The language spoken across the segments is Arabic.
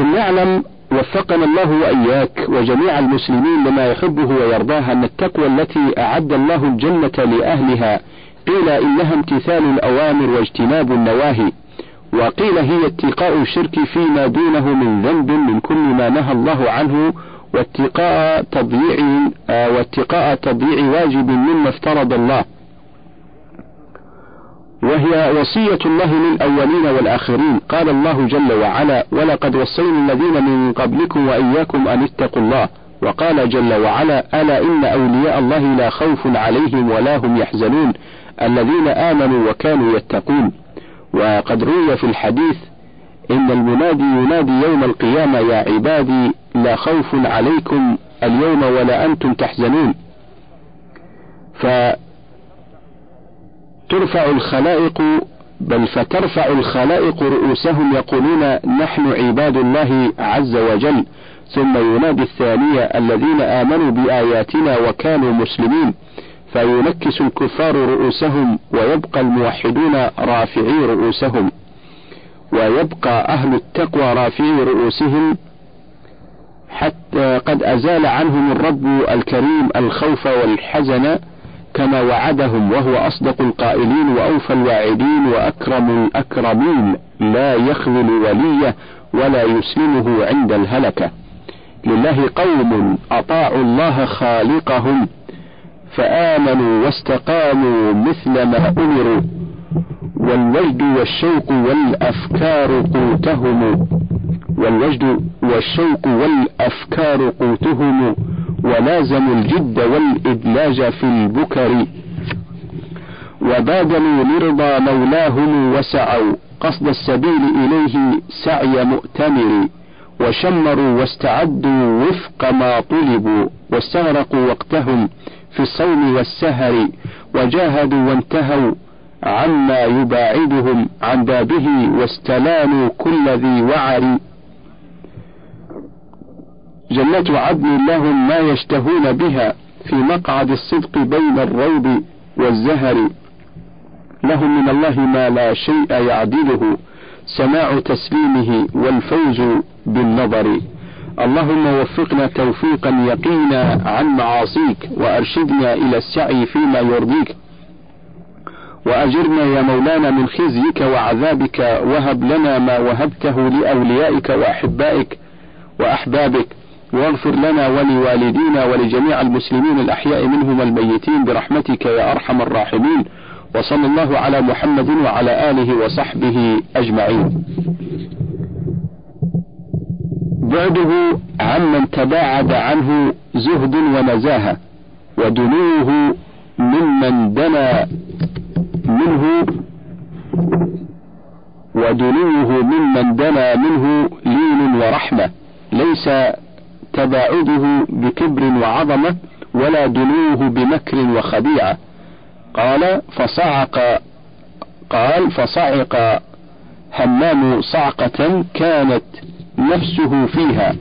ثم اعلم وفقنا الله وإياك وجميع المسلمين لما يحبه ويرضاه أن التقوى التي أعد الله الجنة لأهلها قيل إنها امتثال الأوامر واجتناب النواهي وقيل هي اتقاء الشرك فيما دونه من ذنب من كل ما نهى الله عنه واتقاء تضييع آه، واتقاء تضييع واجب مما افترض الله. وهي وصية الله للأولين والآخرين. قال الله جل وعلا ولقد وصينا الذين من قبلكم وإياكم أن اتقوا الله وقال جل وعلا ألا إن أولياء الله لا خوف عليهم ولا هم يحزنون الذين آمنوا وكانوا يتقون وقد روي في الحديث إن المنادي ينادي يوم القيامة يا عبادي لا خوف عليكم اليوم ولا أنتم تحزنون فترفع الخلائق بل فترفع الخلائق رؤوسهم يقولون نحن عباد الله عز وجل. ثم ينادي الثانية الذين آمنوا بآياتنا وكانوا مسلمين. فينكس الكفار رؤوسهم ويبقى الموحدون رافعي رؤوسهم. ويبقى أهل التقوى رافعي رؤوسهم. حتى قد أزال عنهم الرب الكريم الخوف والحزن. كما وعدهم وهو أصدق القائلين وأوفى الواعدين وأكرم الأكرمين لا يخذل وليه ولا يسلمه عند الهلكة. لله قوم أطاعوا الله خالقهم فآمنوا واستقاموا مثل ما أمروا والوجد والشوق والأفكار قوتهم والوجد والشوق والأفكار قوتهم ولازموا الجد والإدلاج في البكر. وبادلوا لرضا مولاهم وسعوا. قصد السبيل إليه سعي مؤتمر. وشمروا واستعدوا وفق ما طلبوا. واستغرقوا وقتهم في الصوم والسهر. وجاهدوا وانتهوا عما يباعدهم عن بابه. واستلانوا كل ذي وعر. جنة عدن لهم ما يشتهون بها في مقعد الصدق بين الروض والزهر. لهم من الله ما لا شيء يعدله سماع تسليمه والفوز بالنظر. اللهم وفقنا توفيقا يقينا عن معاصيك وأرشدنا إلى السعي فيما يرضيك. وأجرنا يا مولانا من خزيك وعذابك وهب لنا ما وهبته لأوليائك وأحبائك وأحبابك. واغفر لنا ولوالدينا ولجميع المسلمين الأحياء منهم والميتين برحمتك يا أرحم الراحمين. وصلى الله على محمد وعلى آله وصحبه أجمعين. بعده عمن تباعد عنه زهد ونزاهة ودنوه ممن دنا منه ودنوه ممن دنا منه لين ورحمة ليس تباعده بكبر وعظمة ولا دنوه بمكر وخديعة. قال فصعق قال فصعق همام صعقة كانت نفسه فيها.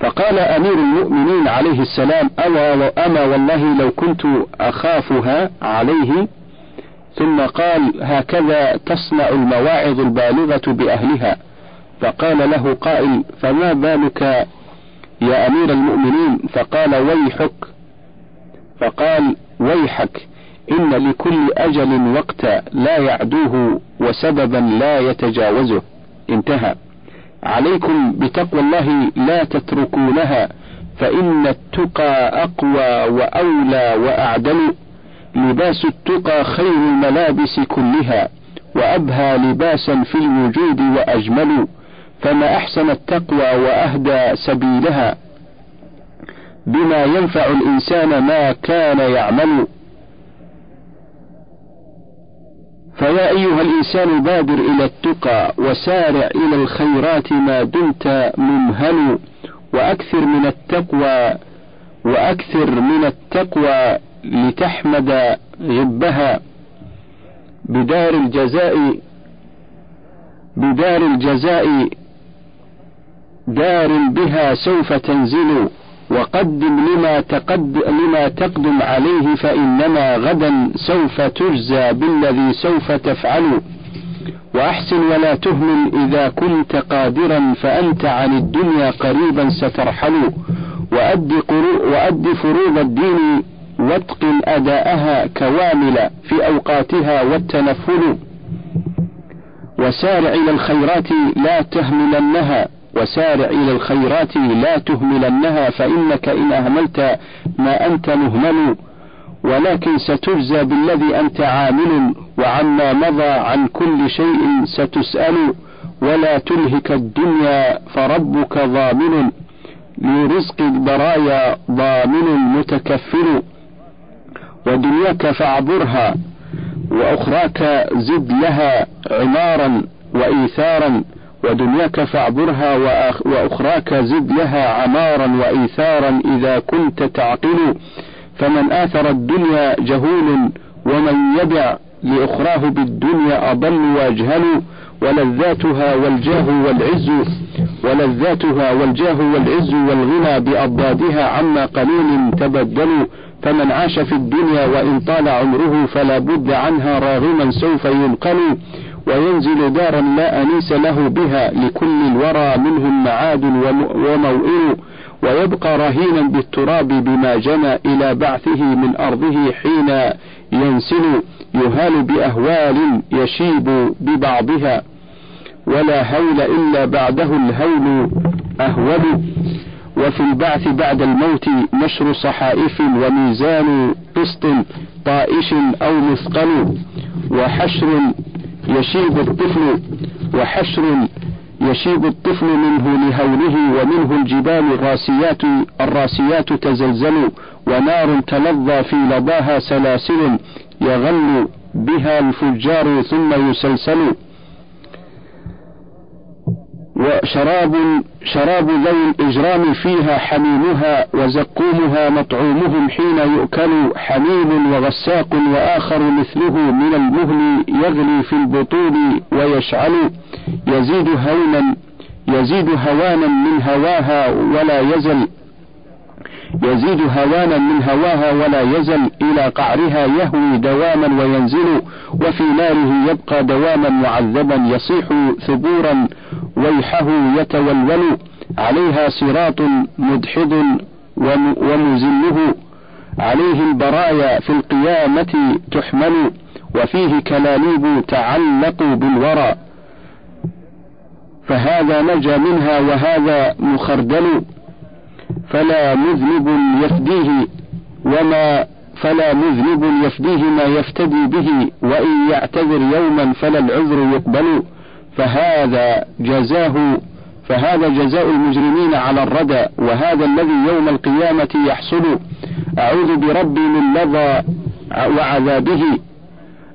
فقال أمير المؤمنين عليه السلام أما, والله لو كنت أخافها عليه؟ ثم قال هكذا تصنع المواعظ البالغة بأهلها. فقال له قائل فما بالك يا أمير المؤمنين؟ فقال ويحك. فقال ويحك إن لكل أجل وقتا لا يعدوه وسببا لا يتجاوزه. انتهى. عليكم بتقوى الله لا تتركونها فإن التقى أقوى وأولى وأعدل. لباس التقى خير الملابس كلها وأبهى لباسا في الوجود وأجمل. فما أحسن التقوى وأهدى سبيلها بما ينفع الإنسان ما كان يعمل. فيا أيها الإنسان بادر إلى التقى وسارع إلى الخيرات ما دمت ممهل وأكثر من التقوى وأكثر من التقوى لتحمد غبها. بدار الجزاء بدار الجزاء دار بها سوف تنزل وقدم لما, تقد لما تقدم عليه فإنما غدا سوف تجزى بالذي سوف تفعل. وأحسن ولا تهمل إذا كنت قادرا فأنت عن الدنيا قريبا سترحل. وأد, وأد فروض الدين واتقن أداءها كوامل في أوقاتها والتنفل. وسارع إلى الخيرات لا تهملنها. وسارع إلى الخيرات لا تهملنها فإنك إن أهملت ما أنت مهمل ولكن ستجزى بالذي أنت عامل وعما مضى عن كل شيء ستسأل ولا تلهك الدنيا فربك ضامن لرزق البرايا ضامن متكفل ودنياك فاعبرها وأخراك زد لها عمارا وإيثارا. ودنياك فاعبرها وأخراك زد لها عمارا وإيثارا إذا كنت تعقل. فمن آثر الدنيا جهول ومن يبع لأخراه بالدنيا أضل وأجهل. ولذاتها والجاه والعز ولذاتها والجاه والعز والغنى بأضدادها عما قليل تبدلوا فمن عاش في الدنيا وإن طال عمره فلا بد عنها راغما سوف ينقل. وينزل دارا لا أنيس له بها لكل الورى منهم معاد وموئل ويبقى رهينا بالتراب بما جنى إلى بعثه من أرضه حين ينسل يهال بأهوال يشيب ببعضها. ولا هول إلا بعده الهول أهول. وفي البعث بعد الموت نشر صحائف وميزان قسط طائش أو مثقل وحشر يشيب الطفل وحشر يشيب الطفل منه لهوله ومنه الجبال الراسيات الراسيات تزلزل ونار تلظى في لظاها سلاسل يغل بها الفجار ثم يسلسل. وشراب شراب ذوي الإجرام فيها حميمها وزقومها مطعومهم حين يؤكل حميم وغساق وآخر مثله من المهل يغلي في البطون ويشعل يزيد هونا يزيد هوانا من هواها ولا يزل. يزيد هوانا من هواها ولا يزل إلى قعرها يهوي دواما وينزل وفي ناره يبقى دواما معذبا يصيح ثبورا ويحه يتولول عليها صراط مدحض ومزله عليه البرايا في القيامة تحمل وفيه كلاليب تعلق بالورى. فهذا نجا منها وهذا مخردل. فلا مذنب يفديه وما فلا مذنب يفديه ما يفتدي به وإن يعتذر يوما فلا العذر يقبل. فهذا جزاه فهذا جزاء المجرمين على الردى وهذا الذي يوم القيامة يحصل. أعوذ بربي من لظى وعذابه.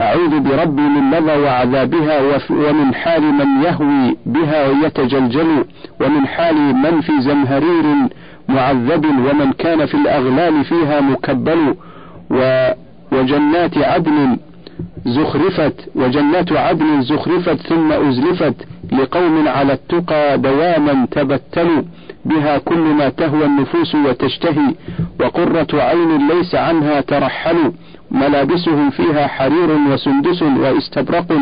أعوذ بربي من لظى وعذابها ومن حال من يهوي بها ويتجلجل ومن حال من في زمهرير معذب ومن كان في الأغلال فيها مكبل وجنات عدن زخرفت وجنات عدن زخرفت ثم أزلفت لقوم على التقى دواما تبتلوا بها كل ما تهوى النفوس وتشتهي وقرة عين ليس عنها ترحل ملابسهم فيها حرير وسندس واستبرق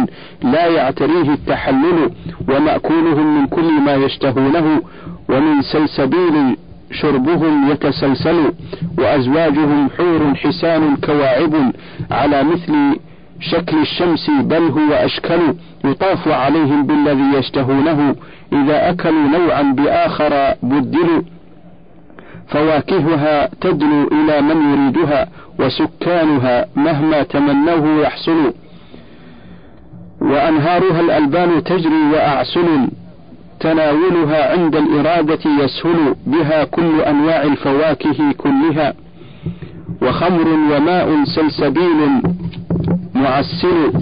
لا يعتريه التحلل ومأكولهم من كل ما يشتهونه ومن سلسبيل شربهم يتسلسل وأزواجهم حور حسان كواعب على مثل شكل الشمس بل هو أشكل يطاف عليهم بالذي يشتهونه إذا أكلوا نوعا بآخر بدلوا فواكهها تدنو إلى من يريدها وسكانها مهما تمنوه يحصل. وأنهارها الألبان تجري وأعسل. تناولها عند الإرادة يسهل بها كل أنواع الفواكه كلها. وخمر وماء سلسبيل معسل.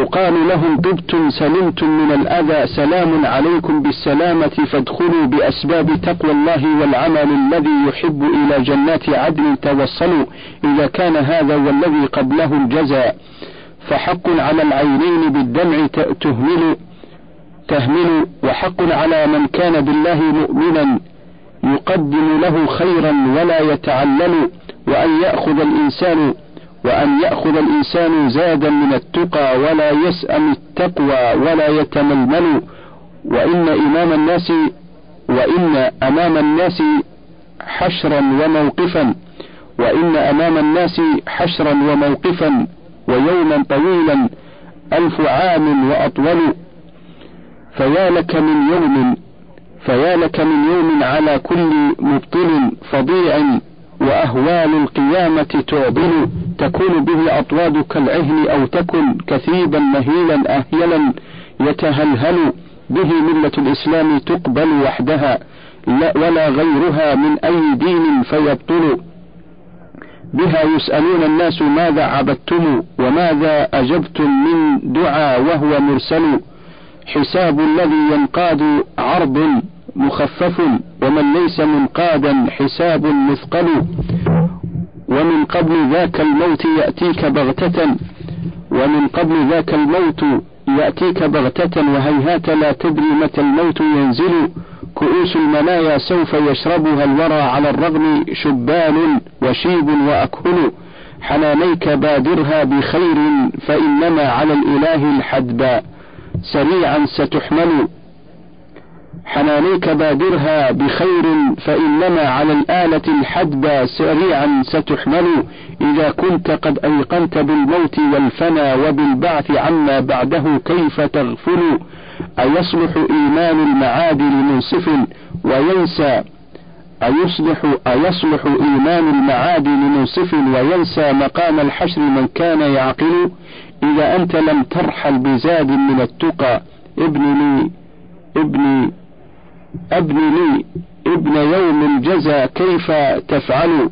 يقال لهم طبتم سلمتم من الأذى سلام عليكم بالسلامة فادخلوا بأسباب تقوى الله والعمل الذي يحب إلى جنات عدن توصلوا إذا كان هذا والذي قبله الجزاء. فحق على العينين بالدمع تهمل تهمل وحق على من كان بالله مؤمنا يقدم له خيرا ولا يتعلل وأن يأخذ الإنسان وأن يأخذ الإنسان زادا من التقى ولا يسأم التقوى ولا يتململ. وإن إمام الناس وإن أمام الناس حشرا وموقفا. وإن أمام الناس حشرا وموقفا. ويوما طويلا ألف عام وأطول. فيا لك من يوم فيا لك من يوم على كل مبطل فظيع وأهوال القيامة تعضل تكون به أطواد كالعهن أو تكن كثيبا مهيلا أهيلا يتهلهل به ملة الإسلام تقبل وحدها لا ولا غيرها من أي دين فيبطل. بها يسألون الناس ماذا عبدتم وماذا أجبتم من دعا وهو مرسل. حساب الذي ينقاد عرض مخفف ومن ليس منقادا حساب مثقل ومن قبل ذاك الموت يأتيك بغتة ومن قبل ذاك الموت يأتيك بغتة وهيهات لا تدري متى الموت ينزل كؤوس المنايا سوف يشربها الورى على الرغم شبان وشيب وأكهل حنانيك بادرها بخير فإنما على الإله الحدب سريعا ستحمل حنانيك بادرها بخير فإنما على الآلة الحدبى سريعا ستحمل إذا كنت قد أيقنت بالموت والفنى وبالبعث عما بعده كيف تغفل؟ أيصلح إيمان المعاد لمنصف وينسى؟ أيصلح أيصلح إيمان المعاد لمنصف وينسى مقام الحشر من كان يعقل؟ إذا أنت لم ترحل بزاد من التقى ابن لي ابن ابن لي ابن يوم الجزا كيف تفعل؟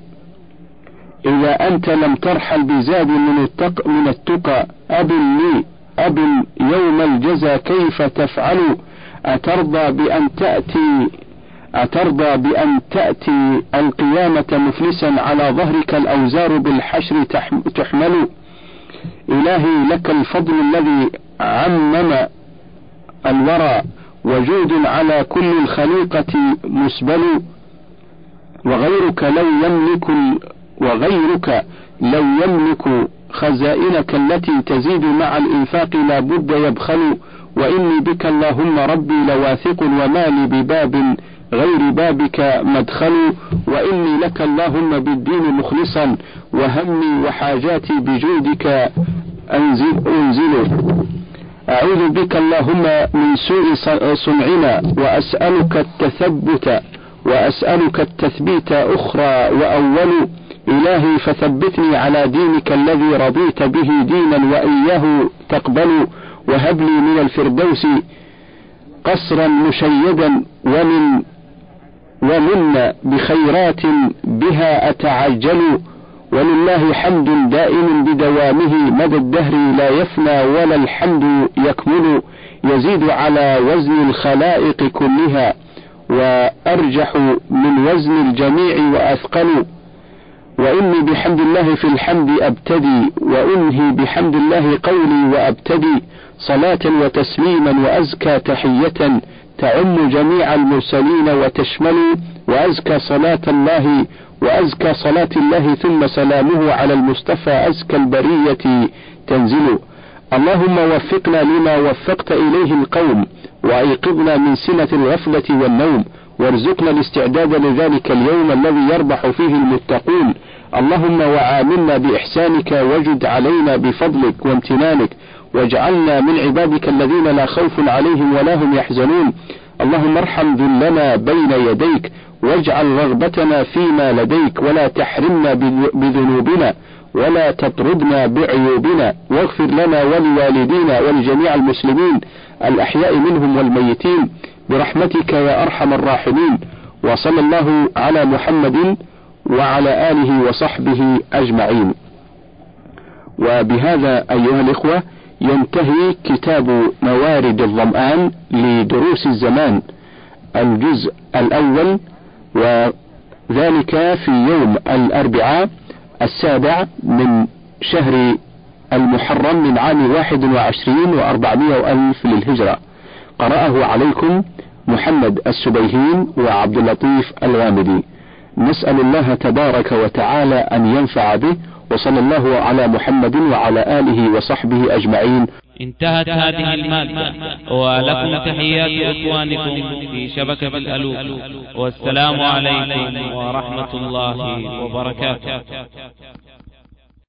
إذا أنت لم ترحل بزاد من التق من التقى أب لي أب يوم الجزا كيف تفعل؟ أترضى بأن تأتي أترضى بأن تأتي القيامة مفلسا على ظهرك الأوزار بالحشر تحمل؟ إلهي لك الفضل الذي عمم الورى وجود على كل الخليقة مسبل وغيرك لو يملك وغيرك لو يملك خزائنك التي تزيد مع الإنفاق لا بد يبخل وإني بك اللهم ربي لواثق وما لي بباب غير بابك مدخل وإني لك اللهم بالدين مخلصا وهمي وحاجاتي بجودك أنزل أنزل أعوذ بك اللهم من سوء صنعنا وأسألك التثبت وأسألك التثبيت أخرى وأول. إلهي فثبتني على دينك الذي رضيت به دينا وإياه تقبل وهب لي من الفردوس قصرا مشيدا ومن ومن بخيرات بها أتعجل. ولله حمد دائم بدوامه مدى الدهر لا يفنى ولا الحمد يكمل يزيد على وزن الخلائق كلها وأرجح من وزن الجميع وأثقل. وإني بحمد الله في الحمد أبتدي وأنهي بحمد الله قولي وأبتدي صلاة وتسليما وأزكى تحية تعم جميع المرسلين وتشمل وأزكى صلاة الله وأزكى صلاة الله ثم سلامه على المصطفى أزكى البرية تنزل. اللهم وفقنا لما وفقت إليه القوم وأيقظنا من سنة الغفلة والنوم وارزقنا الاستعداد لذلك اليوم الذي يربح فيه المتقون. اللهم وعاملنا بإحسانك وجد علينا بفضلك وامتنانك واجعلنا من عبادك الذين لا خوف عليهم ولا هم يحزنون. اللهم ارحم ذلنا بين يديك واجعل رغبتنا فيما لديك ولا تحرمنا بذنوبنا ولا تطردنا بعيوبنا واغفر لنا ولوالدينا ولجميع المسلمين الأحياء منهم والميتين برحمتك يا أرحم الراحمين. وصلى الله على محمد وعلى آله وصحبه أجمعين. وبهذا أيها الإخوة ينتهي كتاب موارد الظمآن لدروس الزمان. الجزء الأول وذلك في يوم الأربعاء السابع من شهر المحرم من عام واحد وعشرين وأربعمائة وألف للهجرة. قرأه عليكم محمد السبيهين وعبد اللطيف الغامدي نسأل الله تبارك وتعالى أن ينفع به وصلى الله على محمد وعلى آله وصحبه أجمعين. انتهت هذه المادة. ولكم تحيات إخوانكم في شبكة الألوف. والسلام عليكم ورحمة الله وبركاته.